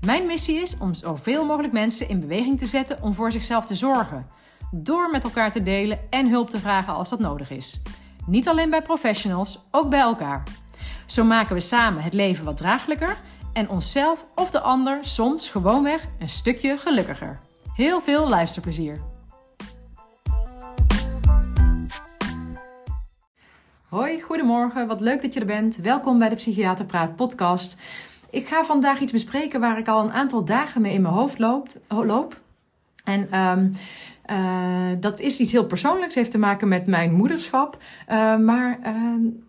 Mijn missie is om zoveel mogelijk mensen in beweging te zetten om voor zichzelf te zorgen. Door met elkaar te delen en hulp te vragen als dat nodig is. Niet alleen bij professionals, ook bij elkaar. Zo maken we samen het leven wat draaglijker en onszelf of de ander soms gewoonweg een stukje gelukkiger. Heel veel luisterplezier. Hoi, goedemorgen. Wat leuk dat je er bent. Welkom bij de Psychiater Praat podcast. Ik ga vandaag iets bespreken waar ik al een aantal dagen mee in mijn hoofd loopt, loop. En um, uh, dat is iets heel persoonlijks, heeft te maken met mijn moederschap. Uh, maar uh,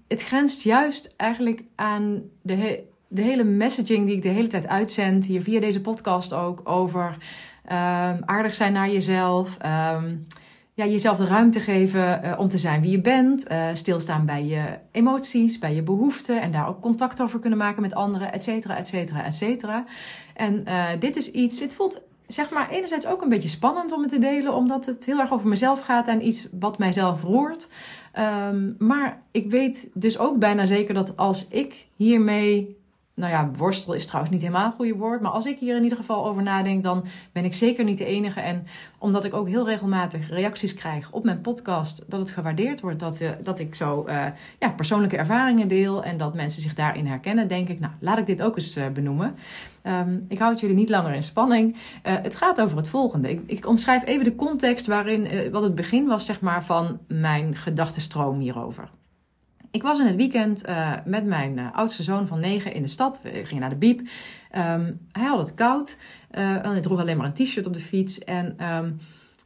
het grenst juist eigenlijk aan de, de hele messaging die ik de hele tijd uitzend, hier via deze podcast ook, over aardig zijn naar jezelf. Ja, jezelf de ruimte geven uh, om te zijn wie je bent. Uh, stilstaan bij je emoties, bij je behoeften. En daar ook contact over kunnen maken met anderen, et cetera, et cetera, et cetera. En uh, dit is iets, het voelt zeg maar enerzijds ook een beetje spannend om het te delen. Omdat het heel erg over mezelf gaat en iets wat mijzelf roert. Um, maar ik weet dus ook bijna zeker dat als ik hiermee nou ja, worstel is trouwens niet helemaal een goede woord. Maar als ik hier in ieder geval over nadenk, dan ben ik zeker niet de enige. En omdat ik ook heel regelmatig reacties krijg op mijn podcast, dat het gewaardeerd wordt dat, uh, dat ik zo uh, ja, persoonlijke ervaringen deel en dat mensen zich daarin herkennen, denk ik, nou, laat ik dit ook eens uh, benoemen. Um, ik houd jullie niet langer in spanning. het gaat over het volgende. Ik, ik omschrijf even de context waarin, wat het begin was, zeg maar, van mijn gedachtenstroom hierover. Ik was in het weekend uh, met mijn uh, oudste zoon van negen in de stad. We gingen naar de Biep. Um, hij had het koud. Uh, en hij droeg alleen maar een t-shirt op de fiets. En um,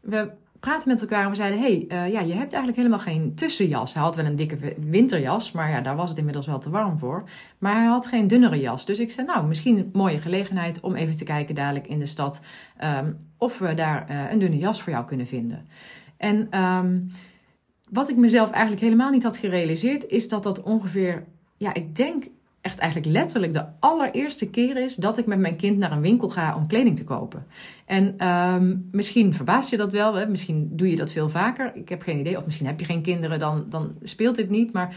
we praten met elkaar en we zeiden: hey, ja, je hebt eigenlijk helemaal geen tussenjas. Hij had wel een dikke winterjas, maar ja, daar was het inmiddels wel te warm voor. Maar hij had geen dunnere jas. Dus ik zei: Nou, misschien een mooie gelegenheid om even te kijken dadelijk in de stad. Um, of we daar een dunne jas voor jou kunnen vinden. En wat ik mezelf eigenlijk helemaal niet had gerealiseerd, is dat dat ongeveer, ja, ik denk echt eigenlijk letterlijk de allereerste keer is dat ik met mijn kind naar een winkel ga om kleding te kopen. En um, misschien verbaast je dat wel, hè? misschien doe je dat veel vaker. Ik heb geen idee, of misschien heb je geen kinderen, dan, dan speelt dit niet. Maar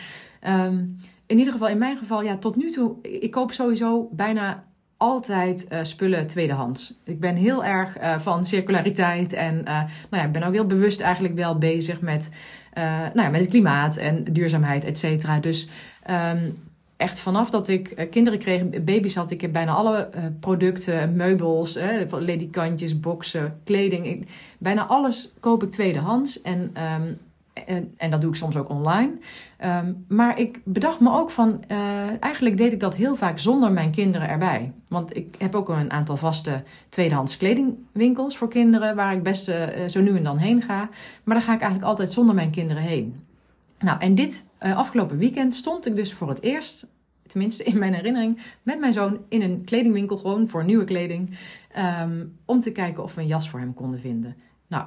um, in ieder geval, in mijn geval, ja, tot nu toe, ik koop sowieso bijna altijd uh, spullen tweedehands. Ik ben heel erg uh, van circulariteit en uh, nou ja, ik ben ook heel bewust eigenlijk wel bezig met uh, nou ja, met het klimaat en duurzaamheid, et cetera. Dus um, echt vanaf dat ik uh, kinderen kreeg, baby's had, ik heb bijna alle uh, producten, meubels, ledikantjes, boxen, kleding. Ik, bijna alles koop ik tweedehands. En um, en, en, dat doe ik soms ook online. Um, maar ik bedacht me ook van, uh, eigenlijk deed ik dat heel vaak zonder mijn kinderen erbij. Want ik heb ook een aantal vaste tweedehands kledingwinkels voor kinderen, waar ik best uh, zo nu en dan heen ga. Maar daar ga ik eigenlijk altijd zonder mijn kinderen heen. Nou, en dit afgelopen weekend stond ik dus voor het eerst, tenminste in mijn herinnering, met mijn zoon in een kledingwinkel, gewoon voor nieuwe kleding, um, om te kijken of we een jas voor hem konden vinden. Nou,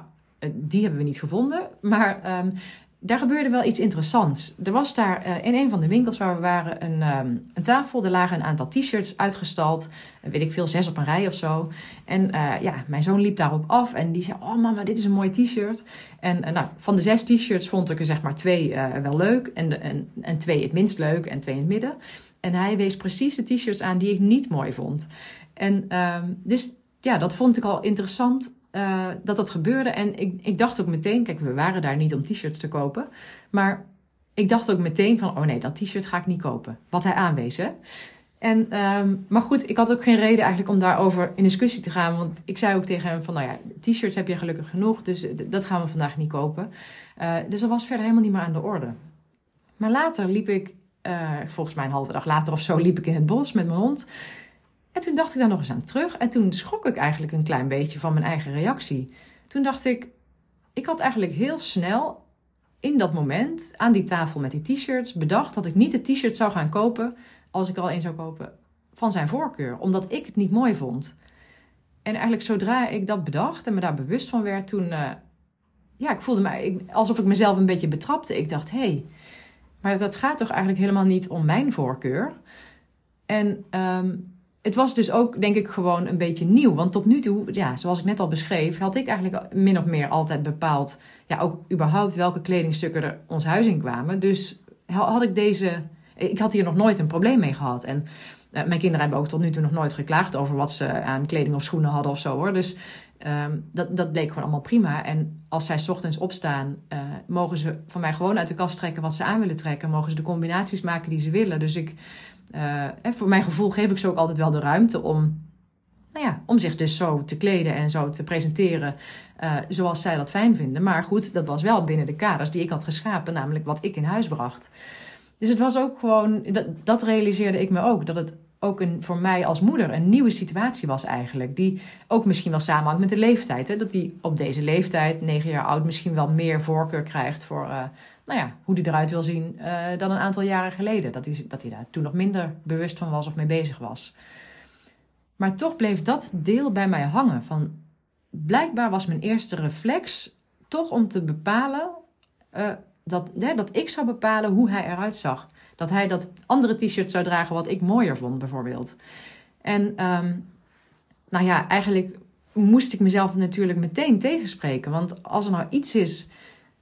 die hebben we niet gevonden. Maar um, daar gebeurde wel iets interessants. Er was daar uh, in een van de winkels waar we waren een, um, een tafel. Er lagen een aantal t-shirts uitgestald. Weet ik veel, zes op een rij of zo. En ja, mijn zoon liep daarop af en die zei: Oh mama, dit is een mooi t-shirt. En nou, van de zes t-shirts vond ik er zeg maar twee wel leuk. En, en, en twee het minst leuk en twee in het midden. En hij wees precies de t-shirts aan die ik niet mooi vond. En um, dus ja, dat vond ik al interessant uh, dat dat gebeurde. En ik, ik dacht ook meteen, kijk, we waren daar niet om t-shirts te kopen. Maar ik dacht ook meteen van, oh nee, dat t-shirt ga ik niet kopen. Wat hij aanwees. En, um, maar goed, ik had ook geen reden eigenlijk om daarover in discussie te gaan. Want ik zei ook tegen hem van, nou ja, t-shirts heb je gelukkig genoeg. Dus dat gaan we vandaag niet kopen. Uh, dus dat was verder helemaal niet meer aan de orde. Maar later liep ik, volgens mij een halve dag later of zo, liep ik in het bos met mijn hond. En toen dacht ik daar nog eens aan terug. En toen schrok ik eigenlijk een klein beetje van mijn eigen reactie. Toen dacht ik, ik had eigenlijk heel snel in dat moment aan die tafel met die t-shirts bedacht dat ik niet het t-shirt zou gaan kopen als ik al een zou kopen van zijn voorkeur, omdat ik het niet mooi vond. en eigenlijk zodra ik dat bedacht en me daar bewust van werd, toen, uh, ja, ik voelde me alsof ik mezelf een beetje betrapte. Ik dacht, hé, hey, maar dat gaat toch eigenlijk helemaal niet om mijn voorkeur. En um, het was dus ook, denk ik, gewoon een beetje nieuw. Want tot nu toe, ja, zoals ik net al beschreef, had ik eigenlijk min of meer altijd bepaald, ja, ook überhaupt welke kledingstukken er ons huis in kwamen. Dus had ik deze, ik had hier nog nooit een probleem mee gehad. En uh, mijn kinderen hebben ook tot nu toe nog nooit geklaagd over wat ze aan kleding of schoenen hadden of zo hoor. Dus um, dat, dat bleek gewoon allemaal prima. En als zij ochtends opstaan, uh, mogen ze van mij gewoon uit de kast trekken wat ze aan willen trekken. Mogen ze de combinaties maken die ze willen. Dus ik uh, voor mijn gevoel geef ik ze ook altijd wel de ruimte om, nou ja, om zich dus zo te kleden en zo te presenteren uh, zoals zij dat fijn vinden. Maar goed, dat was wel binnen de kaders die ik had geschapen, namelijk wat ik in huis bracht. Dus het was ook gewoon, dat, dat realiseerde ik me ook, dat het ook een, voor mij als moeder een nieuwe situatie was eigenlijk. Die ook misschien wel samenhangt met de leeftijd. Hè? Dat die op deze leeftijd, negen jaar oud, misschien wel meer voorkeur krijgt voor uh, nou ja, hoe die eruit wil zien uh, dan een aantal jaren geleden. Dat hij, dat hij daar toen nog minder bewust van was of mee bezig was. Maar toch bleef dat deel bij mij hangen. Van, blijkbaar was mijn eerste reflex toch om te bepalen uh, dat, dat ik zou bepalen hoe hij eruit zag. Dat hij dat andere t-shirt zou dragen wat ik mooier vond, bijvoorbeeld. En um, nou ja, eigenlijk moest ik mezelf natuurlijk meteen tegenspreken. Want als er nou iets is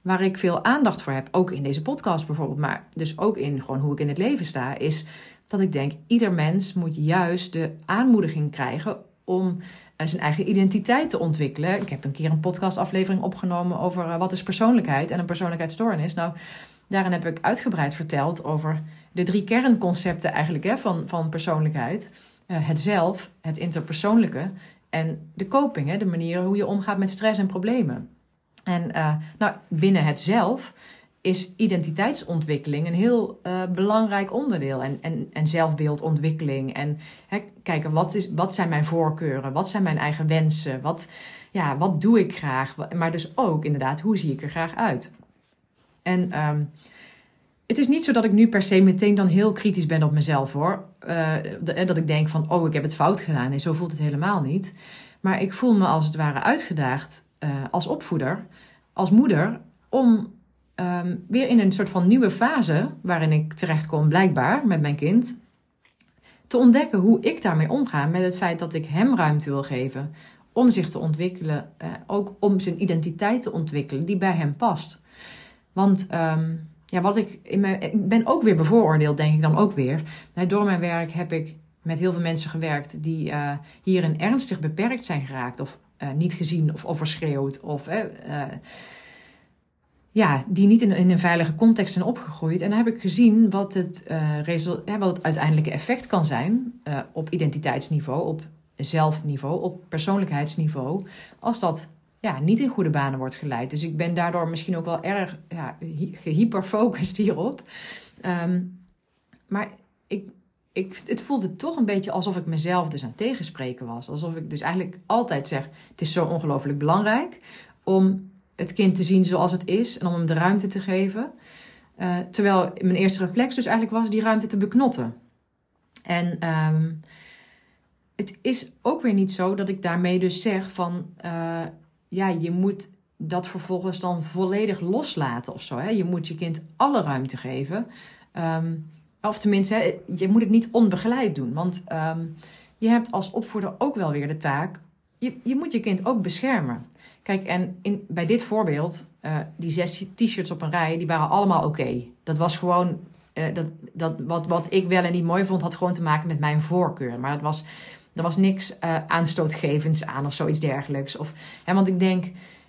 waar ik veel aandacht voor heb, ook in deze podcast bijvoorbeeld, maar dus ook in gewoon hoe ik in het leven sta, is dat ik denk, ieder mens moet juist de aanmoediging krijgen om eh, zijn eigen identiteit te ontwikkelen. Ik heb een keer een podcastaflevering opgenomen over uh, wat is persoonlijkheid en een persoonlijkheidsstoornis. Nou, daarin heb ik uitgebreid verteld over de drie kernconcepten eigenlijk hè, van, van persoonlijkheid. Uh, het zelf, het interpersoonlijke en de coping, hè, de manier hoe je omgaat met stress en problemen. En uh, nou, binnen het zelf is identiteitsontwikkeling een heel uh, belangrijk onderdeel. En, en, en zelfbeeldontwikkeling. En hè, kijken, wat, is, wat zijn mijn voorkeuren? Wat zijn mijn eigen wensen? Wat, ja, wat doe ik graag? Maar dus ook inderdaad, hoe zie ik er graag uit? En um, het is niet zo dat ik nu per se meteen dan heel kritisch ben op mezelf hoor. Uh, dat ik denk van, oh, ik heb het fout gedaan. En zo voelt het helemaal niet. Maar ik voel me als het ware uitgedaagd uh, als opvoeder, als moeder, om um, weer in een soort van nieuwe fase, waarin ik terecht kom blijkbaar met mijn kind, te ontdekken hoe ik daarmee omga met het feit dat ik hem ruimte wil geven om zich te ontwikkelen, uh, ook om zijn identiteit te ontwikkelen die bij hem past. Want um, ja, wat ik, in mijn, ik ben ook weer bevooroordeeld, denk ik dan ook weer. Door mijn werk heb ik met heel veel mensen gewerkt die uh, hierin ernstig beperkt zijn geraakt of uh, niet gezien of overschreeuwd of uh, ja, die niet in, een veilige context zijn opgegroeid. En dan heb ik gezien wat het, uh, wat het uiteindelijke effect kan zijn op identiteitsniveau, op zelfniveau, op persoonlijkheidsniveau, als dat ja, niet in goede banen wordt geleid. Dus ik ben daardoor misschien ook wel erg ja, gehyperfocust hierop. Um, maar ik, ik, het voelde toch een beetje alsof ik mezelf dus aan tegenspreken was. Alsof ik dus eigenlijk altijd zeg: het is zo ongelooflijk belangrijk om het kind te zien zoals het is en om hem de ruimte te geven. Uh, terwijl mijn eerste reflex dus eigenlijk was die ruimte te beknotten. En um, het is ook weer niet zo dat ik daarmee dus zeg van uh, ja, je moet dat vervolgens dan volledig loslaten of zo. Hè? Je moet je kind alle ruimte geven. Um, of tenminste, je moet het niet onbegeleid doen. Want um, je hebt als opvoeder ook wel weer de taak. Je, je moet je kind ook beschermen. Kijk, en in, bij dit voorbeeld, uh, die zes t-shirts op een rij, die waren allemaal oké. Dat was gewoon, uh, dat, dat, wat, wat ik wel en niet mooi vond, had gewoon te maken met mijn voorkeur. Maar dat was, er was niks uh, aanstootgevends aan of zoiets dergelijks. Of, hè, want ik denk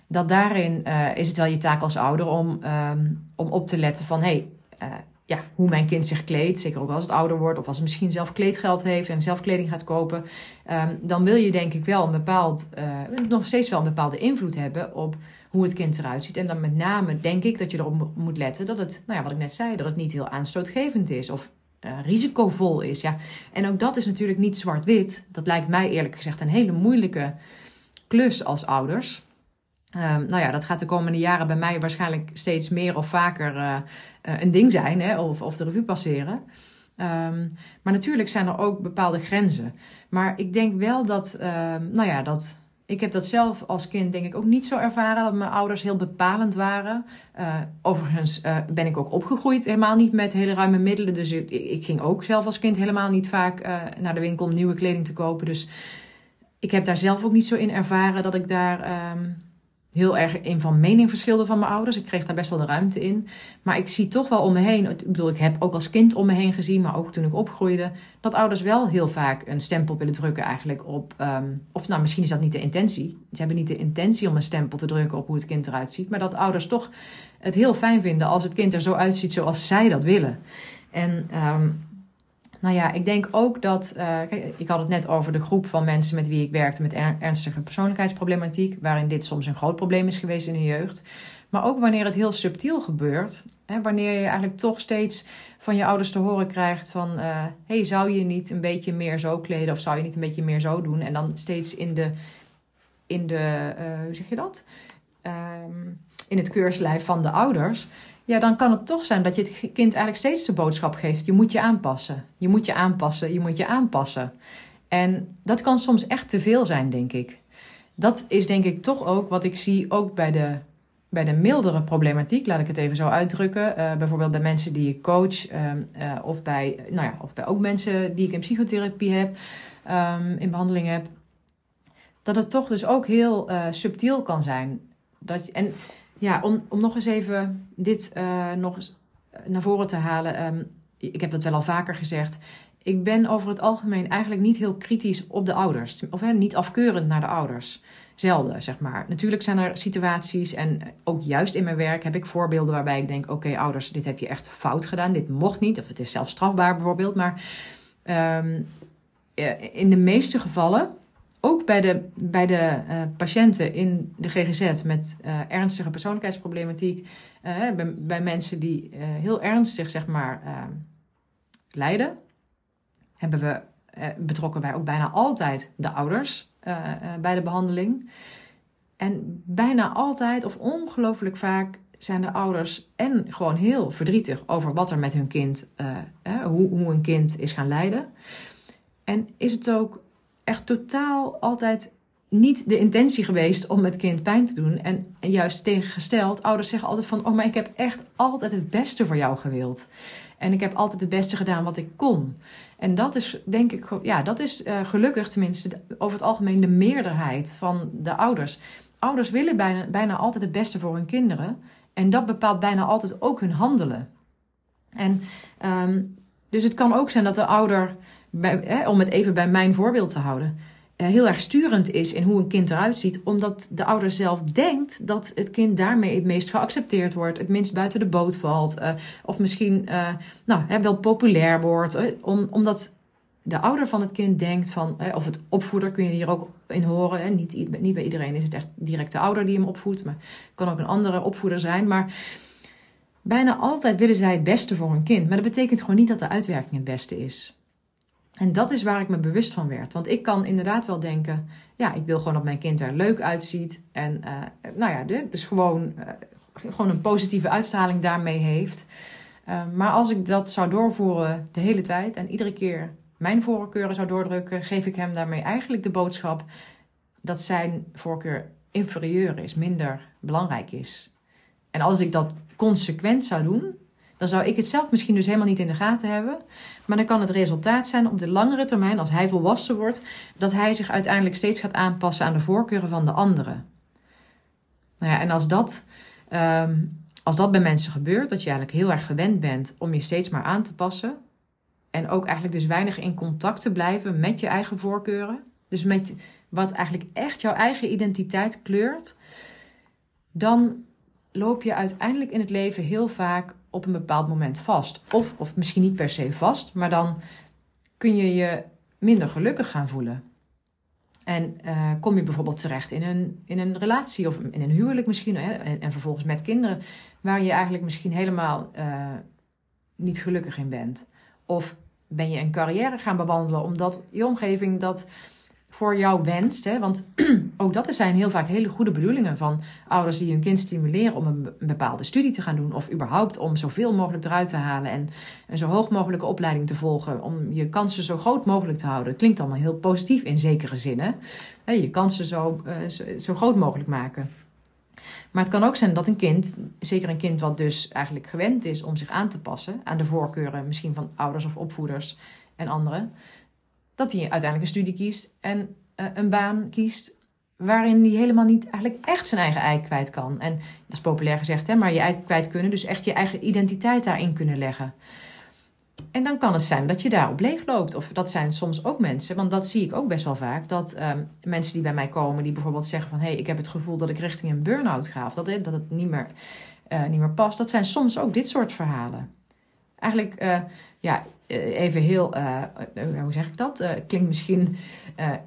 dat daarin is het wel je taak als ouder om, um, om op te letten van... Hey, ja, hoe mijn kind zich kleedt. Zeker ook als het ouder wordt of als het misschien zelf kleedgeld heeft en zelf kleding gaat kopen. Um, dan wil je denk ik wel een bepaald, uh, nog steeds wel een bepaalde invloed hebben op hoe het kind eruit ziet. En dan met name denk ik dat je erop moet letten dat het, nou ja, wat ik net zei, dat het niet heel aanstootgevend is of uh, risicovol is. Ja. En ook dat is natuurlijk niet zwart-wit. Dat lijkt mij eerlijk gezegd een hele moeilijke klus als ouders. Um, nou ja, dat gaat de komende jaren bij mij waarschijnlijk steeds meer of vaker uh, een ding zijn, hè, of, of de revue passeren. Ehm, maar natuurlijk zijn er ook bepaalde grenzen. Maar ik denk wel dat, ehm, nou ja, dat. Ik heb dat zelf als kind denk ik ook niet zo ervaren dat mijn ouders heel bepalend waren. Uh, overigens uh, ben ik ook opgegroeid helemaal niet met hele ruime middelen. Dus ik, ging ook zelf als kind helemaal niet vaak naar de winkel om nieuwe kleding te kopen. Dus ik heb daar zelf ook niet zo in ervaren dat ik daar um, heel erg in van mening verschilde van mijn ouders. Ik kreeg daar best wel de ruimte in. Maar ik zie toch wel om me heen, ik bedoel, ik heb ook als kind om me heen gezien, maar ook toen ik opgroeide, dat ouders wel heel vaak een stempel willen drukken eigenlijk op, um, of nou misschien is dat niet de intentie. Ze hebben niet de intentie om een stempel te drukken op hoe het kind eruit ziet, maar dat ouders toch het heel fijn vinden als het kind er zo uitziet zoals zij dat willen. En um, nou ja, ik denk ook dat. Uh, kijk, ik had het net over de groep van mensen met wie ik werkte met ernstige persoonlijkheidsproblematiek, waarin dit soms een groot probleem is geweest in de jeugd. Maar ook wanneer het heel subtiel gebeurt, hè, wanneer je eigenlijk toch steeds van je ouders te horen krijgt van, uh, hey, zou je niet een beetje meer zo kleden of zou je niet een beetje meer zo doen? En dan steeds in de, in de uh, hoe zeg je dat? Um, in het keurslijf van de ouders ja, dan kan het toch zijn dat je het kind eigenlijk steeds de boodschap geeft: je moet je aanpassen. Je moet je aanpassen, je moet je aanpassen. En dat kan soms echt te veel zijn, denk ik. Dat is denk ik toch ook wat ik zie, ook bij de, bij de mildere problematiek, laat ik het even zo uitdrukken. Uh, bijvoorbeeld bij mensen die ik coach, uh, uh, of, bij, nou ja, of bij ook mensen die ik in psychotherapie heb, um, in behandeling heb. Dat het toch dus ook heel eh, subtiel kan zijn. Dat en ja, om, om nog eens even dit uh, nog eens naar voren te halen. Um, ik heb dat wel al vaker gezegd. Ik ben over het algemeen eigenlijk niet heel kritisch op de ouders. Of hè, niet afkeurend naar de ouders. Zelden, zeg maar. Natuurlijk zijn er situaties en ook juist in mijn werk heb ik voorbeelden waarbij ik denk: oké, ouders, dit heb je echt fout gedaan. Dit mocht niet, of het is zelfs strafbaar bijvoorbeeld. Maar um, in de meeste gevallen ook bij de, bij de uh, patiënten in de GGZ met uh, ernstige persoonlijkheidsproblematiek, uh, bij, bij, mensen die heel ernstig zeg maar, lijden, hebben we, betrokken wij ook bijna altijd de ouders bij de behandeling. En bijna altijd of ongelooflijk vaak zijn de ouders en gewoon heel verdrietig over wat er met hun kind, hoe, hoe een kind is gaan lijden. En is het ook echt totaal altijd niet de intentie geweest om het kind pijn te doen. En, juist tegengesteld, ouders zeggen altijd van... oh, maar ik heb echt altijd het beste voor jou gewild. En ik heb altijd het beste gedaan wat ik kon. En dat is, denk ik, ja, dat is uh, gelukkig tenminste over het algemeen de meerderheid van de ouders. Ouders willen bijna, bijna altijd het beste voor hun kinderen. En dat bepaalt bijna altijd ook hun handelen. En um, dus het kan ook zijn dat de ouder hè, om het even bij mijn voorbeeld te houden, uh, heel erg sturend is in hoe een kind eruit ziet, omdat de ouder zelf denkt dat het kind daarmee het meest geaccepteerd wordt, het minst buiten de boot valt, uh, of misschien uh, nou, hè, wel populair wordt, om, omdat de ouder van het kind denkt van, of het opvoeder kun je hier ook in horen, niet, niet bij iedereen is het echt direct de ouder die hem opvoedt, maar het kan ook een andere opvoeder zijn, maar bijna altijd willen zij het beste voor hun kind, maar dat betekent gewoon niet dat de uitwerking het beste is. En dat is waar ik me bewust van werd. Want ik kan inderdaad wel denken: ja, ik wil gewoon dat mijn kind er leuk uitziet. En uh, nou ja, dus gewoon, uh, gewoon een positieve uitstraling daarmee heeft. Uh, maar als ik dat zou doorvoeren de hele tijd en iedere keer mijn voorkeuren zou doordrukken, geef ik hem daarmee eigenlijk de boodschap dat zijn voorkeur inferieur is, minder belangrijk is. En als ik dat consequent zou doen, dan zou ik het zelf misschien dus helemaal niet in de gaten hebben. Maar dan kan het resultaat zijn op de langere termijn, als hij volwassen wordt, dat hij zich uiteindelijk steeds gaat aanpassen aan de voorkeuren van de anderen. Nou ja, en als dat, um, als dat bij mensen gebeurt, dat je eigenlijk heel erg gewend bent om je steeds maar aan te passen. En ook eigenlijk dus weinig in contact te blijven met je eigen voorkeuren. Dus met wat eigenlijk echt jouw eigen identiteit kleurt. Dan loop je uiteindelijk in het leven heel vaak op een bepaald moment vast. Of, of misschien niet per se vast, maar dan kun je je minder gelukkig gaan voelen. En uh, kom je bijvoorbeeld terecht in een, in een relatie of in een huwelijk misschien, hè, en, en vervolgens met kinderen, waar je eigenlijk misschien helemaal uh, niet gelukkig in bent. Of ben je een carrière gaan bewandelen omdat je omgeving dat voor jou wenst. Hè? Want ook dat zijn heel vaak hele goede bedoelingen van ouders die hun kind stimuleren om een, bepaalde studie te gaan doen. Of überhaupt om zoveel mogelijk eruit te halen en een zo hoog mogelijke opleiding te volgen. Om je kansen zo groot mogelijk te houden. klinkt allemaal heel positief in zekere zinnen. Je kansen uh, zo, zo groot mogelijk maken. Maar het kan ook zijn dat een kind, zeker een kind wat dus eigenlijk gewend is om zich aan te passen aan de voorkeuren misschien van ouders of opvoeders en anderen, dat hij uiteindelijk een studie kiest en uh, een baan kiest waarin hij helemaal niet eigenlijk echt zijn eigen ei kwijt kan. En dat is populair gezegd, hè, maar je ei kwijt kunnen, dus echt je eigen identiteit daarin kunnen leggen. En dan kan het zijn dat je daarop leeg loopt. Of dat zijn soms ook mensen, want dat zie ik ook best wel vaak. Dat um, mensen die bij mij komen, die bijvoorbeeld zeggen van... hé, hey, ik heb het gevoel dat ik richting een burn-out ga. Of dat, het niet meer, uh, niet meer past. Dat zijn soms ook dit soort verhalen. Eigenlijk, uh, ja, eh, even heel... Uh, hoe zeg ik dat? klinkt misschien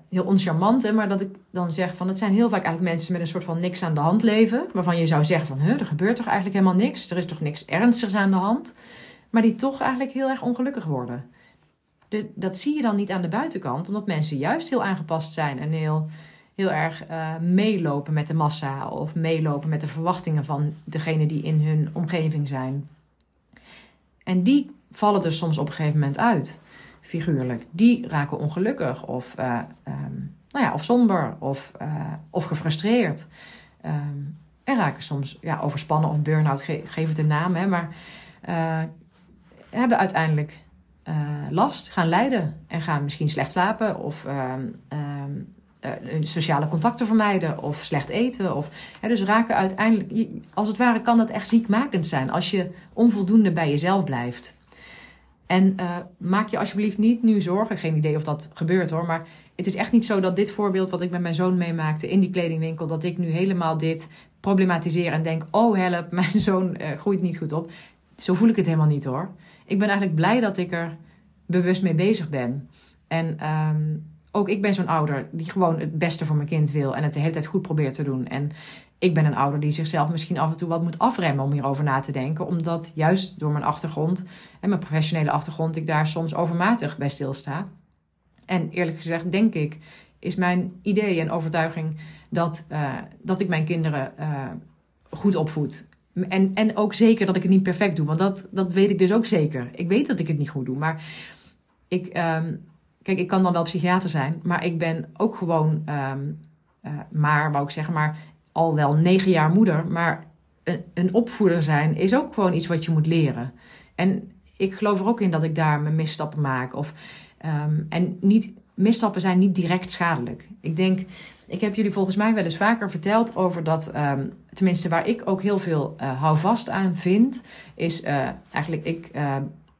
heel oncharmant, hè, maar dat ik dan zeg van... het zijn heel vaak eigenlijk mensen met een soort van niks aan de hand leven. Waarvan je zou zeggen van, er gebeurt toch eigenlijk helemaal niks? Er is toch niks ernstigs aan de hand? maar die toch eigenlijk heel erg ongelukkig worden. De, dat zie je dan niet aan de buitenkant, omdat mensen juist heel aangepast zijn en heel, heel erg meelopen met de massa of meelopen met de verwachtingen van degene die in hun omgeving zijn. En die vallen er soms op een gegeven moment uit, figuurlijk. Die raken ongelukkig of, uh, um, nou ja, of somber of, uh, of gefrustreerd. Um, en raken soms ja, overspannen of burn-out, ge geef het een naam, hè, maar hebben uiteindelijk last, gaan lijden en gaan misschien slecht slapen of uh, uh, sociale contacten vermijden of slecht eten. Of, dus raken uiteindelijk, als het ware kan dat echt ziekmakend zijn als je onvoldoende bij jezelf blijft. En uh, maak je alsjeblieft niet nu zorgen, geen idee of dat gebeurt hoor, maar het is echt niet zo dat dit voorbeeld wat ik met mijn zoon meemaakte in die kledingwinkel, dat ik nu helemaal dit problematiseer en denk, oh help, mijn zoon groeit niet goed op. Zo voel ik het helemaal niet hoor ik ben eigenlijk blij dat ik er bewust mee bezig ben. En um, ook ik ben zo'n ouder die gewoon het beste voor mijn kind wil en het de hele tijd goed probeert te doen. En ik ben een ouder die zichzelf misschien af en toe wat moet afremmen om hierover na te denken. Omdat juist door mijn achtergrond en mijn professionele achtergrond ik daar soms overmatig bij stilsta. En eerlijk gezegd denk ik, is mijn idee en overtuiging dat, uh, dat ik mijn kinderen uh, goed opvoed. En, en ook zeker dat ik het niet perfect doe. Want dat, dat weet ik dus ook zeker. Ik weet dat ik het niet goed doe. Maar ik, um, kijk, ik kan dan wel psychiater zijn. Maar ik ben ook gewoon, um, uh, maar wou ik zeggen, maar al wel negen jaar moeder. Maar een, een opvoeder zijn is ook gewoon iets wat je moet leren. En ik geloof er ook in dat ik daar mijn misstappen maak. Of, um, en niet, misstappen zijn niet direct schadelijk. Ik denk ik heb jullie volgens mij wel eens vaker verteld over dat, um, tenminste waar ik ook heel veel uh, houvast aan vind, is uh, eigenlijk, ik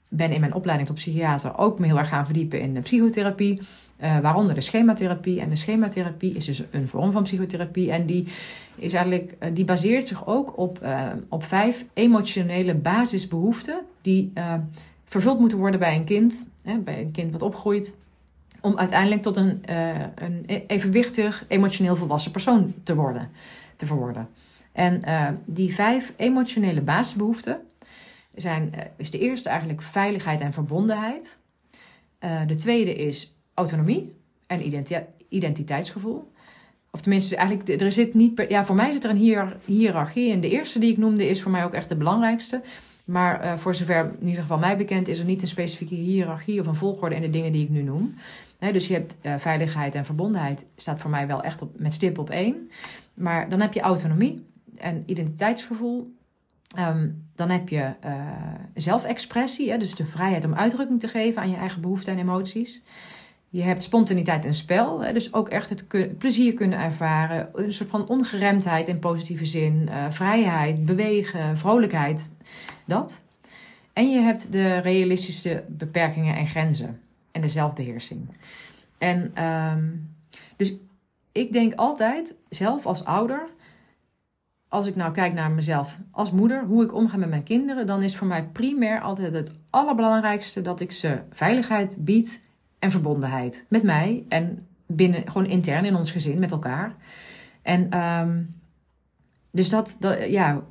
ben in mijn opleiding tot psychiater ook me heel erg gaan verdiepen in de psychotherapie. waaronder de schematherapie. En de schematherapie is dus een vorm van psychotherapie. En die, is eigenlijk, die baseert zich ook op, op vijf emotionele basisbehoeften die vervuld moeten worden bij een kind. Hè, bij een kind wat opgroeit om uiteindelijk tot een, een evenwichtig, emotioneel volwassen persoon te worden, te verworden. En die vijf emotionele basisbehoeften zijn, uh, is de eerste eigenlijk veiligheid en verbondenheid. de tweede is autonomie en identiteitsgevoel. Of tenminste, eigenlijk, er zit niet ja, voor mij zit er een hiërarchie. En de eerste die ik noemde is voor mij ook echt de belangrijkste. Maar uh, voor zover in ieder geval mij bekend is er niet een specifieke hiërarchie of een volgorde in de dingen die ik nu noem dus je hebt veiligheid en verbondenheid, staat voor mij wel echt op, met stip op één. Maar dan heb je autonomie en identiteitsgevoel. Um, dan heb je uh, zelfexpressie, hè, dus de vrijheid om uitdrukking te geven aan je eigen behoeften en emoties. Je hebt spontaniteit en spel, hè, dus ook echt het plezier kunnen ervaren. Een soort van ongeremdheid in positieve zin. Uh, vrijheid, bewegen, vrolijkheid, dat. En je hebt de realistische beperkingen en grenzen en de zelfbeheersing. En um, dus ik denk altijd, zelf als ouder, als ik nou kijk naar mezelf als moeder, hoe ik omga met mijn kinderen, dan is voor mij primair altijd het allerbelangrijkste dat ik ze veiligheid bied en verbondenheid met mij en binnen, gewoon intern in ons gezin met elkaar. En um, dus dat, ja,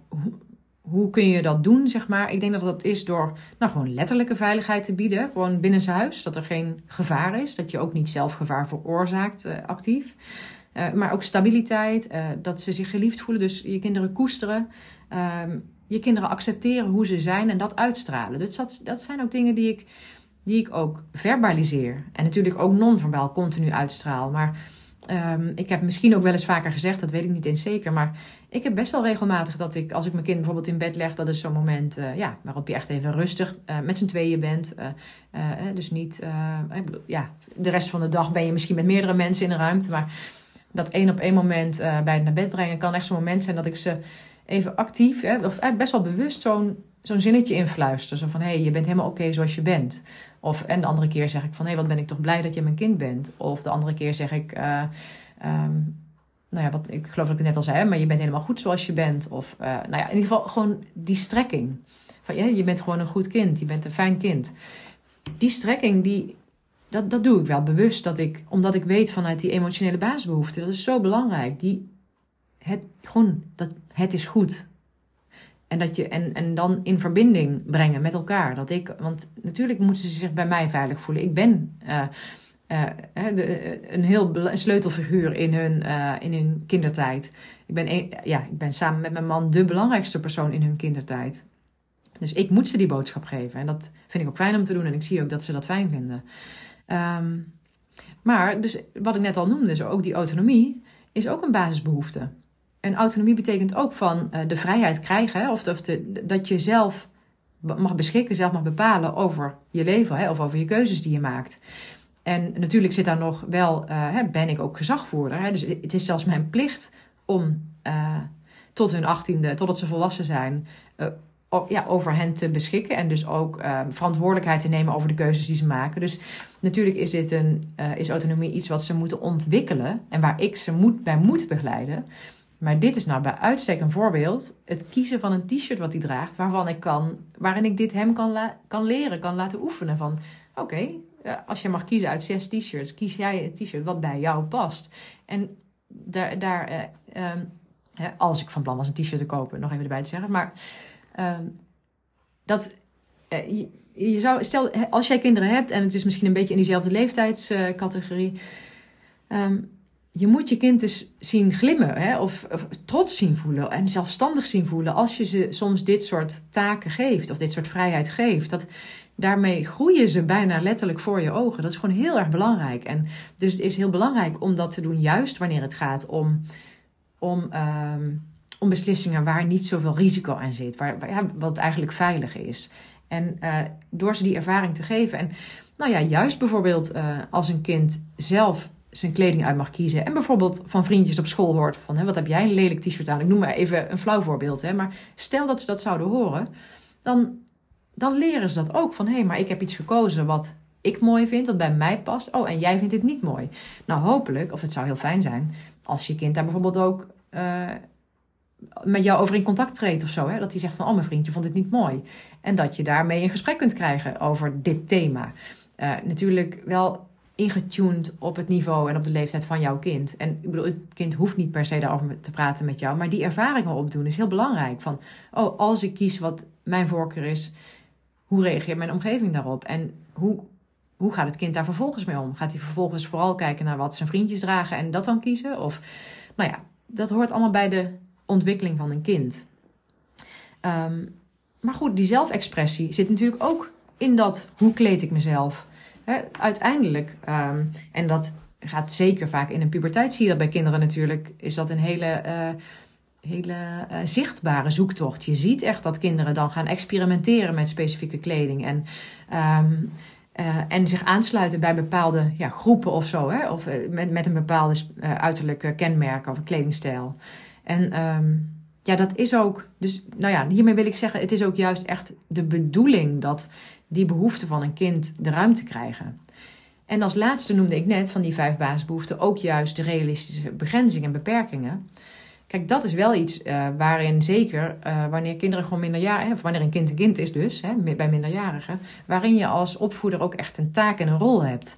hoe kun je dat doen, zeg maar? Ik denk dat dat is door nou, gewoon letterlijke veiligheid te bieden. Gewoon binnen zijn huis. Dat er geen gevaar is. Dat je ook niet zelf gevaar veroorzaakt uh, actief. Uh, maar ook stabiliteit. Uh, dat ze zich geliefd voelen. Dus je kinderen koesteren. Ehm, je kinderen accepteren hoe ze zijn en dat uitstralen. Dus dat, dat zijn ook dingen die ik, die ik ook verbaliseer. En natuurlijk ook non-verbaal continu uitstraal. Maar um, ik heb misschien ook wel eens vaker gezegd, dat weet ik niet eens zeker. Maar ik heb best wel regelmatig dat ik, als ik mijn kind bijvoorbeeld in bed leg, dat is zo'n moment uh, ja, waarop je echt even rustig met z'n tweeën bent. Dus niet, ja, de rest van de dag ben je misschien met meerdere mensen in de ruimte. Maar dat één op één moment bij het naar bed brengen kan echt zo'n moment zijn dat ik ze even actief, hè, of best wel bewust zo'n zo'n zinnetje influisteren. Zo van, hé, hey, je bent helemaal oké zoals je bent. Of, en de andere keer zeg ik van, hé, hey, wat ben ik toch blij dat je mijn kind bent. Of de andere keer zeg ik, uh, um, nou ja, wat, ik geloof dat ik net al zei, maar je bent helemaal goed zoals je bent. Of, uh, nou ja, in ieder geval gewoon die strekking. Van, ja, je bent gewoon een goed kind, je bent een fijn kind. Die strekking, die, dat, dat doe ik wel bewust. Dat ik, omdat ik weet vanuit die emotionele basisbehoeften, dat is zo belangrijk. Die, het, gewoon, dat, het is goed. En, dat je, en, en dan in verbinding brengen met elkaar. Dat ik, want natuurlijk moeten ze zich bij mij veilig voelen. Ik ben uh, uh, de, een heel sleutelfiguur in hun, in hun kindertijd. Ik ben, ja, ik ben samen met mijn man de belangrijkste persoon in hun kindertijd. Dus ik moet ze die boodschap geven. En dat vind ik ook fijn om te doen. En ik zie ook dat ze dat fijn vinden. Um, maar dus wat ik net al noemde, zo ook die autonomie, is ook een basisbehoefte. En autonomie betekent ook van uh, de vrijheid krijgen, hè, of, of de, dat je zelf mag beschikken, zelf mag bepalen over je leven hè, of over je keuzes die je maakt. En natuurlijk zit daar nog wel, uh, hè, ben ik ook gezagvoerder. Hè, dus het is zelfs mijn plicht om uh, tot hun achttiende, totdat ze volwassen zijn, ja, over hen te beschikken. En dus ook verantwoordelijkheid te nemen over de keuzes die ze maken. Dus natuurlijk is, dit een, is autonomie iets wat ze moeten ontwikkelen en waar ik ze moet, bij moet begeleiden. Maar dit is nou bij uitstek een voorbeeld. Het kiezen van een t-shirt wat hij draagt, waarvan ik kan, waarin ik dit hem kan, kan leren, kan laten oefenen. Van oké, okay, als je mag kiezen uit zes t-shirts, kies jij een t-shirt wat bij jou past. En daar, daar eh, um, als ik van plan was een t-shirt te kopen, nog even erbij te zeggen. Maar um, dat. Uh, je, zou, stel, als jij kinderen hebt en het is misschien een beetje in diezelfde leeftijdscategorie. Um, je moet je kind eens zien glimmen hè? Of, trots zien voelen en zelfstandig zien voelen als je ze soms dit soort taken geeft of dit soort vrijheid geeft. Dat, daarmee groeien ze bijna letterlijk voor je ogen. Dat is gewoon heel erg belangrijk. En dus het is heel belangrijk om dat te doen, juist wanneer het gaat om, om, um, om beslissingen waar niet zoveel risico aan zit, waar, waar wat eigenlijk veilig is. En uh, door ze die ervaring te geven. En nou ja, juist bijvoorbeeld uh, als een kind zelf zijn kleding uit mag kiezen. En bijvoorbeeld van vriendjes op school hoort van, hè, wat heb jij een lelijk t-shirt aan? Ik noem maar even een flauw voorbeeld. Hè, maar stel dat ze dat zouden horen, dan, dan leren ze dat ook. Van, hé, hey, maar ik heb iets gekozen wat ik mooi vind, wat bij mij past. Oh, en jij vindt het niet mooi. Nou, hopelijk, of het zou heel fijn zijn, als je kind daar bijvoorbeeld ook... Uh, met jou over in contact treedt of zo. Hè? Dat hij zegt van, oh mijn vriendje vond dit niet mooi. En dat je daarmee een gesprek kunt krijgen over dit thema. Uh, natuurlijk wel ingetuned op het niveau en op de leeftijd van jouw kind. En ik bedoel, het kind hoeft niet per se daarover te praten met jou, maar die ervaringen opdoen is heel belangrijk. Van, oh, als ik kies wat mijn voorkeur is, hoe reageert mijn omgeving daarop? En hoe, hoe gaat het kind daar vervolgens mee om? Gaat hij vervolgens vooral kijken naar wat zijn vriendjes dragen en dat dan kiezen? Of, nou ja, dat hoort allemaal bij de ontwikkeling van een kind. Um, maar goed, die zelfexpressie zit natuurlijk ook in dat hoe kleed ik mezelf? uiteindelijk, um, en dat gaat zeker vaak in een puberteit, zie je dat bij kinderen natuurlijk, is dat een hele, uh, hele uh, zichtbare zoektocht. Je ziet echt dat kinderen dan gaan experimenteren met specifieke kleding en, um, uh, en zich aansluiten bij bepaalde ja, groepen of zo, hè? of met, met een bepaalde uiterlijke kenmerken of kledingstijl. En um, ja, dat is ook. Dus nou ja, hiermee wil ik zeggen, het is ook juist echt de bedoeling dat die behoeften van een kind de ruimte krijgen. En als laatste noemde ik net van die vijf basisbehoeften ook juist de realistische begrenzingen en beperkingen. Kijk, dat is wel iets uh, waarin zeker uh, wanneer kinderen gewoon minderjarigen, of wanneer een kind een kind is dus, hè, bij minderjarigen, waarin je als opvoeder ook echt een taak en een rol hebt.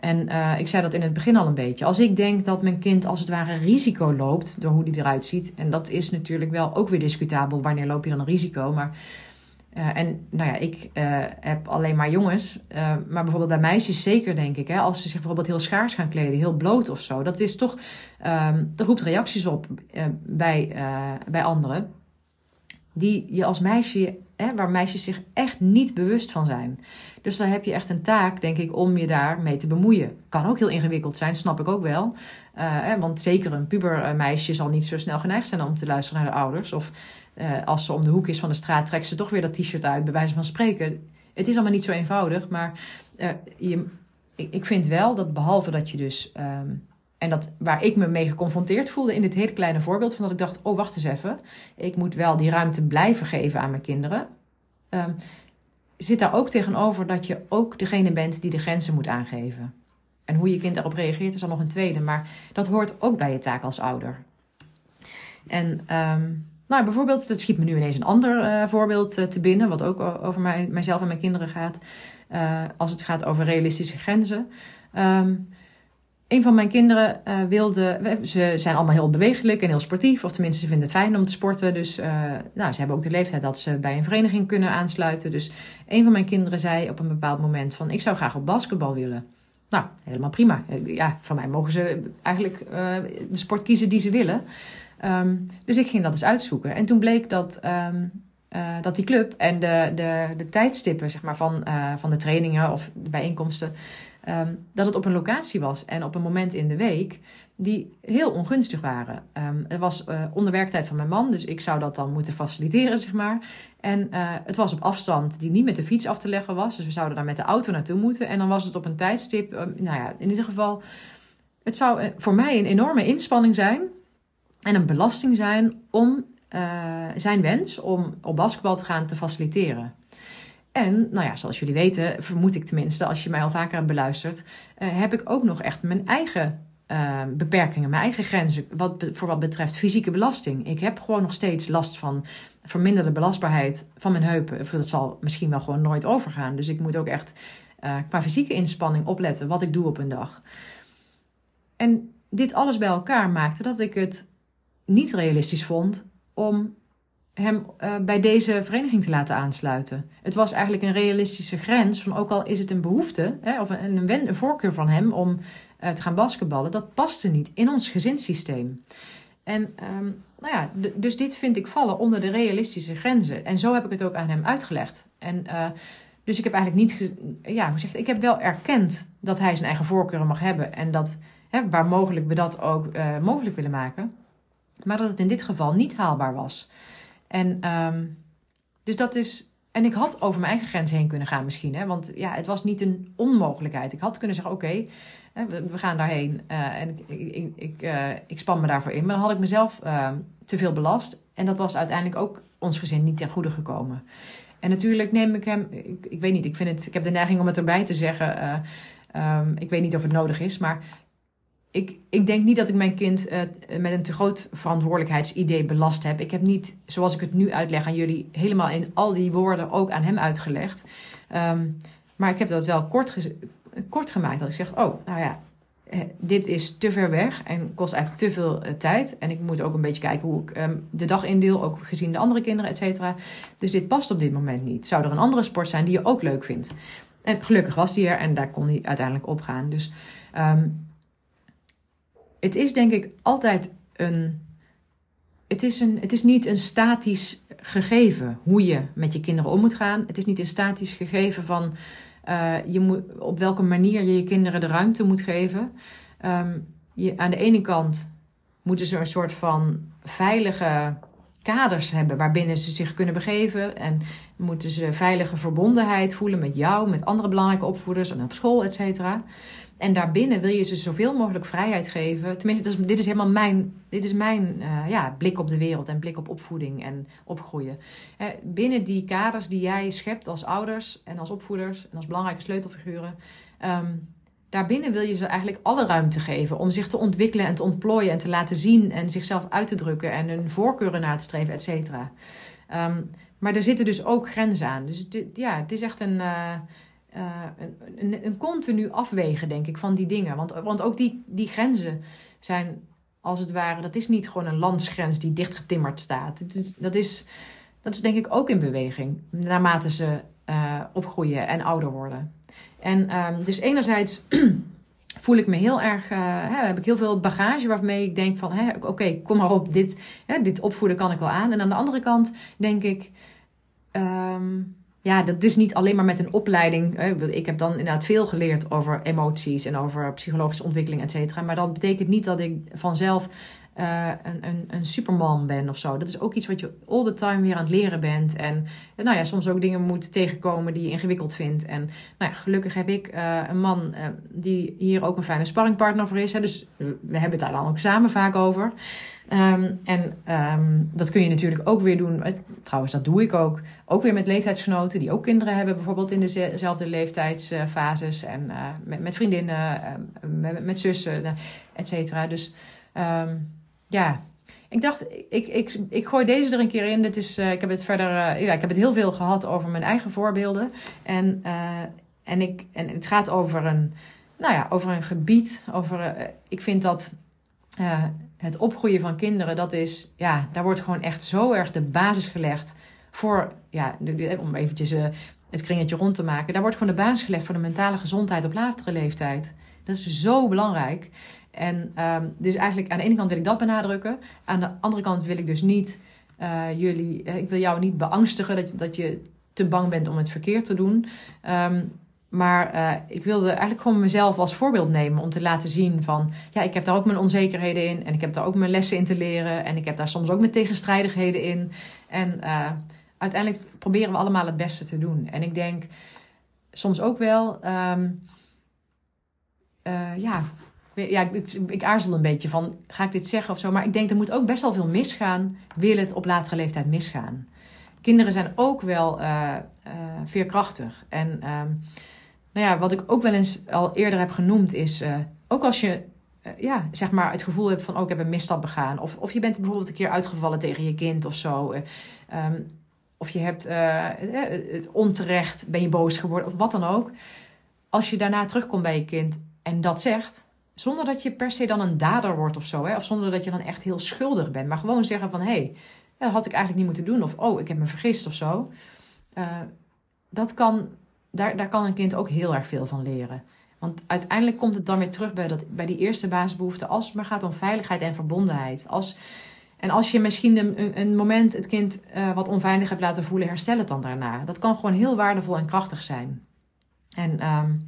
En uh, ik zei dat in het begin al een beetje. Als ik denk dat mijn kind als het ware risico loopt door hoe die eruit ziet. En dat is natuurlijk wel ook weer discutabel. Wanneer loop je dan een risico? Maar uh, en nou ja, ik uh, heb alleen maar jongens. maar bijvoorbeeld bij meisjes zeker, denk ik. Hè, als ze zich bijvoorbeeld heel schaars gaan kleden, heel bloot of zo. Dat is toch. Um, er roept reacties op bij, bij anderen. Die je als meisje hè, waar meisjes zich echt niet bewust van zijn. Dus dan heb je echt een taak, denk ik, om je daarmee te bemoeien. Kan ook heel ingewikkeld zijn, snap ik ook wel. Hè, want zeker een pubermeisje zal niet zo snel geneigd zijn om te luisteren naar de ouders. Of uh, als ze om de hoek is van de straat, trekt ze toch weer dat t-shirt uit, bij wijze van spreken. Het is allemaal niet zo eenvoudig, maar uh, je, ik, ik, vind wel dat behalve dat je dus um, en dat, waar ik me mee geconfronteerd voelde in dit hele kleine voorbeeld, van dat ik dacht: oh, wacht eens even. Ik moet wel die ruimte blijven geven aan mijn kinderen. Um, zit daar ook tegenover dat je ook degene bent die de grenzen moet aangeven. En hoe je kind daarop reageert is dan nog een tweede, maar dat hoort ook bij je taak als ouder. En um, nou, bijvoorbeeld, dat schiet me nu ineens een ander uh, voorbeeld uh, te binnen, wat ook over mij, mijzelf en mijn kinderen gaat. Uh, als het gaat over realistische grenzen. Um, een van mijn kinderen uh, wilde. Ze zijn allemaal heel bewegelijk en heel sportief. Of tenminste, ze vinden het fijn om te sporten. Dus uh, nou, ze hebben ook de leeftijd dat ze bij een vereniging kunnen aansluiten. Dus een van mijn kinderen zei op een bepaald moment: van ik zou graag op basketbal willen. Nou, helemaal prima. Ja, van mij mogen ze eigenlijk de sport kiezen die ze willen. Um, dus ik ging dat eens uitzoeken. En toen bleek dat. Uh, dat die club en de, de, de tijdstippen zeg maar, van, van de trainingen of bijeenkomsten, um, dat het op een locatie was en op een moment in de week die heel ongunstig waren. Um, het was uh, onder werktijd van mijn man, dus ik zou dat dan moeten faciliteren, zeg maar. En uh, het was op afstand die niet met de fiets af te leggen was, dus we zouden daar met de auto naartoe moeten. En dan was het op een tijdstip, uh, nou ja, in ieder geval, het zou voor mij een enorme inspanning zijn en een belasting zijn om zijn wens om op basketbal te gaan te faciliteren. En, nou ja, zoals jullie weten, vermoed ik tenminste, als je mij al vaker hebt beluisterd, uh, heb ik ook nog echt mijn eigen uh, beperkingen, mijn eigen grenzen wat, voor wat betreft fysieke belasting. Ik heb gewoon nog steeds last van verminderde belastbaarheid van mijn heupen. Dat zal misschien wel gewoon nooit overgaan. Dus ik moet ook echt uh, qua fysieke inspanning opletten wat ik doe op een dag. En dit alles bij elkaar maakte dat ik het niet realistisch vond om hem uh, bij deze vereniging te laten aansluiten. Het was eigenlijk een realistische grens van ook al is het een behoefte hè, of een, een, voorkeur van hem om uh, te gaan basketballen, dat paste niet in ons gezinssysteem. En um, nou ja, dus dit vind ik vallen onder de realistische grenzen. En zo heb ik het ook aan hem uitgelegd. En uh, dus ik heb eigenlijk niet, ja, hoe zeg ik, ik heb wel erkend dat hij zijn eigen voorkeuren mag hebben en dat hè, waar mogelijk we dat ook mogelijk willen maken, maar dat het in dit geval niet haalbaar was. En um, dus dat is. En ik had over mijn eigen grens heen kunnen gaan misschien. Hè? Want ja, het was niet een onmogelijkheid. Ik had kunnen zeggen, oké, we, gaan daarheen. Uh, en ik, ik, ik, uh, ik span me daarvoor in. Maar dan had ik mezelf uh, te veel belast. En dat was uiteindelijk ook ons gezin niet ten goede gekomen. En natuurlijk neem ik hem... Ik, ik weet niet, ik, vind het, ik heb de neiging om het erbij te zeggen... Um, ik weet niet of het nodig is, maar ik, ik denk niet dat ik mijn kind uh, met een te groot verantwoordelijkheidsidee belast heb. Ik heb niet, zoals ik het nu uitleg aan jullie, helemaal in al die woorden ook aan hem uitgelegd. Um, maar ik heb dat wel kort, kort gemaakt. Dat ik zeg, oh, nou ja, eh, dit is te ver weg en kost eigenlijk te veel uh, tijd. En ik moet ook een beetje kijken hoe ik um, de dag indeel, ook gezien de andere kinderen, et cetera. Dus dit past op dit moment niet. Zou er een andere sport zijn die je ook leuk vindt? En gelukkig was die er en daar kon hij uiteindelijk op gaan. Dus... Um, het is denk ik altijd een. Het is, een, het is niet een statisch gegeven hoe je met je kinderen om moet gaan. Het is niet een statisch gegeven van uh, je moet, op welke manier je je kinderen de ruimte moet geven. Um, je, aan de ene kant moeten ze een soort van veilige kaders hebben waarbinnen ze zich kunnen begeven. En moeten ze veilige verbondenheid voelen met jou, met andere belangrijke opvoeders en op school, et cetera. En daarbinnen wil je ze zoveel mogelijk vrijheid geven. Tenminste, dit is helemaal mijn, dit is mijn uh, ja, blik op de wereld en blik op opvoeding en opgroeien. Eh, binnen die kaders die jij schept als ouders en als opvoeders en als belangrijke sleutelfiguren. Um, daarbinnen wil je ze eigenlijk alle ruimte geven om zich te ontwikkelen en te ontplooien en te laten zien en zichzelf uit te drukken en hun voorkeuren na te streven, et cetera. Um, maar er zitten dus ook grenzen aan. Dus ja, het is echt een. Uh, een, een, een, continu afwegen, denk ik, van die dingen. Want, want ook die, die grenzen zijn, als het ware, dat is niet gewoon een landsgrens die dichtgetimmerd staat. Is, dat, is, dat is denk ik ook in beweging, naarmate ze uh, opgroeien en ouder worden. En um, dus enerzijds voel ik me heel erg, uh, hè, heb ik heel veel bagage waarmee ik denk van, oké, kom maar op, dit, hè, dit opvoeden kan ik wel aan. En aan de andere kant denk ik, um, ja, dat is niet alleen maar met een opleiding. Ik heb dan inderdaad veel geleerd over emoties en over psychologische ontwikkeling, et cetera. Maar dat betekent niet dat ik vanzelf uh, een, een, een superman ben of zo. Dat is ook iets wat je all the time weer aan het leren bent. En nou ja, soms ook dingen moet tegenkomen die je ingewikkeld vindt. En nou ja, gelukkig heb ik uh, een man die hier ook een fijne sparringpartner voor is. Hè. Dus we hebben het daar dan ook samen vaak over. Um, en um, dat kun je natuurlijk ook weer doen. Trouwens, dat doe ik ook. Ook weer met leeftijdsgenoten die ook kinderen hebben, bijvoorbeeld in dezelfde leeftijdsfases. En uh, met, vriendinnen, met, met zussen, et cetera. Dus ja, ik dacht, ik, ik, ik gooi deze er een keer in. Dit is, uh, ik heb het verder, ja, ik heb het heel veel gehad over mijn eigen voorbeelden. En, en, ik, en het gaat over een, nou ja, over een gebied. Over, ik vind dat het opgroeien van kinderen, dat is, ja, daar wordt gewoon echt zo erg de basis gelegd voor, ja, om eventjes het kringetje rond te maken. Daar wordt gewoon de basis gelegd voor de mentale gezondheid op latere leeftijd. Dat is zo belangrijk. En um, dus eigenlijk aan de ene kant wil ik dat benadrukken. Aan de andere kant wil ik dus niet uh, jullie, uh, ik wil jou niet beangstigen dat, dat je te bang bent om het verkeerd te doen. Um, maar uh, ik wilde eigenlijk gewoon mezelf als voorbeeld nemen om te laten zien van, ja, ik heb daar ook mijn onzekerheden in en ik heb daar ook mijn lessen in te leren en ik heb daar soms ook mijn tegenstrijdigheden in. En uiteindelijk proberen we allemaal het beste te doen. En ik denk soms ook wel, um, ja, ja, ik, ik, aarzel een beetje van, ga ik dit zeggen of zo? Maar ik denk, er moet ook best wel veel misgaan, wil het op latere leeftijd misgaan. Kinderen zijn ook wel veerkrachtig. En uh, nou ja, wat ik ook wel eens al eerder heb genoemd is, uh, ook als je ja, zeg maar het gevoel hebt van, oh, ik heb een misstap begaan. Of, of je bent bijvoorbeeld een keer uitgevallen tegen je kind of zo. Um, of je hebt het onterecht, ben je boos geworden of wat dan ook. Als je daarna terugkomt bij je kind en dat zegt, zonder dat je per se dan een dader wordt of zo. Hè? Of zonder dat je dan echt heel schuldig bent. Maar gewoon zeggen van, hé, hey, dat had ik eigenlijk niet moeten doen. Of, oh, ik heb me vergist of zo. Dat kan, daar, daar kan een kind ook heel erg veel van leren. Want uiteindelijk komt het dan weer terug bij, dat, bij die eerste basisbehoefte. Als het maar gaat om veiligheid en verbondenheid. Als, en als je misschien een, een moment het kind uh, wat onveilig hebt laten voelen, herstel het dan daarna. Dat kan gewoon heel waardevol en krachtig zijn. En um,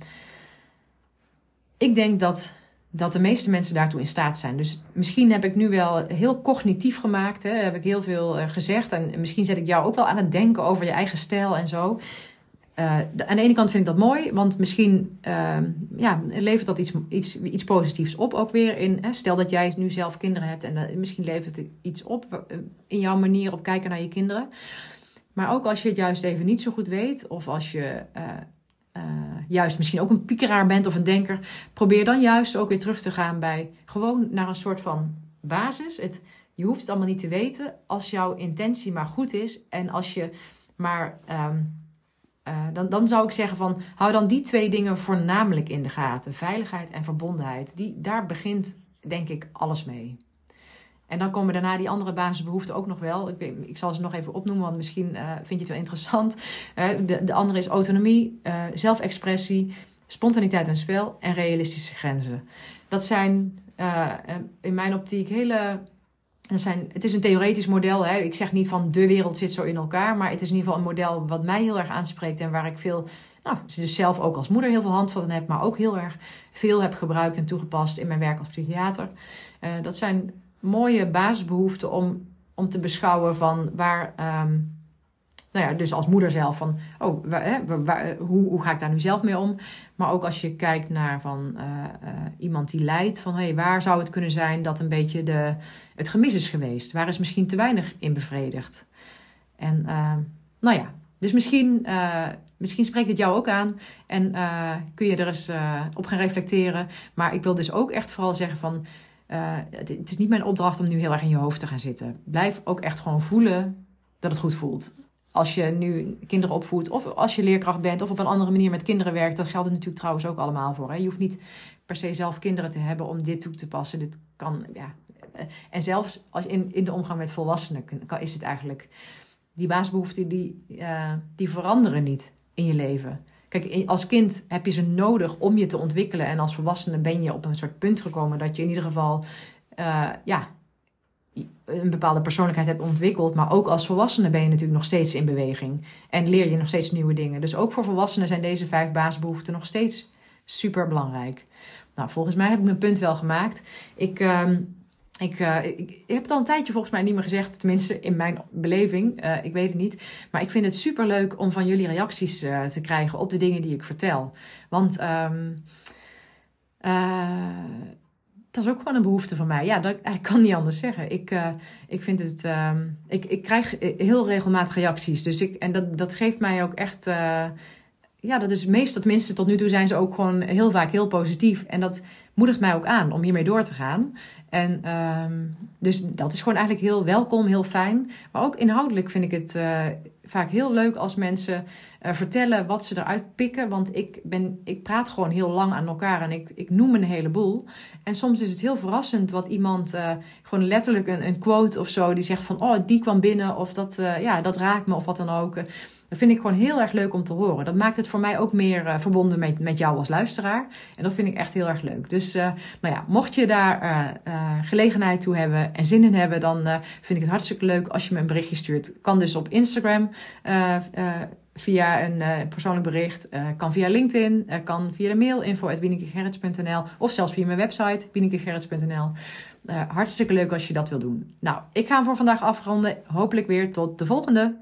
ik denk dat dat de meeste mensen daartoe in staat zijn. Dus misschien heb ik nu wel heel cognitief gemaakt, hè, heb ik heel veel uh, gezegd. En misschien zet ik jou ook wel aan het denken over je eigen stijl en zo. Uh, aan de ene kant vind ik dat mooi, want misschien uh, ja, levert dat iets, iets, iets positiefs op ook weer. In, hè, stel dat jij nu zelf kinderen hebt en uh, misschien levert het iets op in jouw manier op kijken naar je kinderen. Maar ook als je het juist even niet zo goed weet, of als je juist misschien ook een piekeraar bent of een denker, probeer dan juist ook weer terug te gaan bij gewoon naar een soort van basis. Het, je hoeft het allemaal niet te weten als jouw intentie maar goed is en als je maar. Um, uh, dan, dan zou ik zeggen van hou dan die twee dingen voornamelijk in de gaten. Veiligheid en verbondenheid. Die, daar begint denk ik alles mee. En dan komen daarna die andere basisbehoeften ook nog wel. Ik, ik zal ze nog even opnoemen, want misschien uh, vind je het wel interessant. Uh, de, de andere is autonomie, zelfexpressie, spontaniteit en spel en realistische grenzen. Dat zijn in mijn optiek hele. Dat zijn, het is een theoretisch model. Hè. Ik zeg niet van de wereld zit zo in elkaar. Maar het is in ieder geval een model wat mij heel erg aanspreekt. En waar ik veel, nou, dus zelf ook als moeder heel veel hand van heb. Maar ook heel erg veel heb gebruikt en toegepast in mijn werk als psychiater. dat zijn mooie basisbehoefte om, om te beschouwen van waar, um, nou ja, dus als moeder zelf van, oh, hè, hoe, hoe ga ik daar nu zelf mee om? Maar ook als je kijkt naar van uh, uh, iemand die lijdt, van hey, waar zou het kunnen zijn dat een beetje de, het gemis is geweest? Waar is misschien te weinig in bevredigd? En uh, nou ja, dus misschien, misschien spreekt het jou ook aan en kun je er eens op gaan reflecteren. Maar ik wil dus ook echt vooral zeggen van het, is niet mijn opdracht om nu heel erg in je hoofd te gaan zitten. Blijf ook echt gewoon voelen dat het goed voelt. Als je nu kinderen opvoedt, of als je leerkracht bent, of op een andere manier met kinderen werkt, dat geldt het natuurlijk trouwens ook allemaal voor. Hè? Je hoeft niet per se zelf kinderen te hebben om dit toe te passen. Dit kan, ja. En zelfs als in, in de omgang met volwassenen is het eigenlijk. Die baasbehoeften die, uh, die veranderen niet in je leven. Kijk, als kind heb je ze nodig om je te ontwikkelen. En als volwassene ben je op een soort punt gekomen dat je in ieder geval uh, ja, een bepaalde persoonlijkheid hebt ontwikkeld. Maar ook als volwassene ben je natuurlijk nog steeds in beweging. En leer je nog steeds nieuwe dingen. Dus ook voor volwassenen zijn deze vijf baasbehoeften nog steeds super belangrijk. Nou, volgens mij heb ik mijn punt wel gemaakt. Ik. Ik, uh, ik, ik, heb het al een tijdje volgens mij niet meer gezegd, tenminste in mijn beleving. Uh, ik weet het niet. Maar ik vind het super leuk om van jullie reacties uh, te krijgen op de dingen die ik vertel. Want um, dat is ook gewoon een behoefte van mij. Ja, dat, ik kan niet anders zeggen. Ik, uh, ik vind het. Uh, ik, ik krijg heel regelmatig reacties. Dus ik, en dat, dat geeft mij ook echt. Uh, ja, dat is meestal, tenminste tot nu toe zijn ze ook gewoon heel vaak heel positief. En dat moedigt mij ook aan om hiermee door te gaan. En um, dus dat is gewoon eigenlijk heel welkom, heel fijn. Maar ook inhoudelijk vind ik het uh, vaak heel leuk als mensen uh, vertellen wat ze eruit pikken. Want ik, ben, ik praat gewoon heel lang aan elkaar en ik, ik noem een heleboel. En soms is het heel verrassend wat iemand, uh, gewoon letterlijk een, een quote of zo, die zegt van, oh, die kwam binnen of dat, ja, dat raakt me of wat dan ook. Dat vind ik gewoon heel erg leuk om te horen. Dat maakt het voor mij ook meer uh, verbonden met, met jou als luisteraar. En dat vind ik echt heel erg leuk. Dus uh, nou ja, mocht je daar uh, gelegenheid toe hebben en zin in hebben, dan vind ik het hartstikke leuk als je me een berichtje stuurt. Kan dus op Instagram via een persoonlijk bericht, kan via LinkedIn, kan via de mail info.wienekegerrits.nl of zelfs via mijn website wienekegerrits.nl. hartstikke leuk als je dat wil doen. Nou, ik ga hem voor vandaag afronden. Hopelijk weer tot de volgende.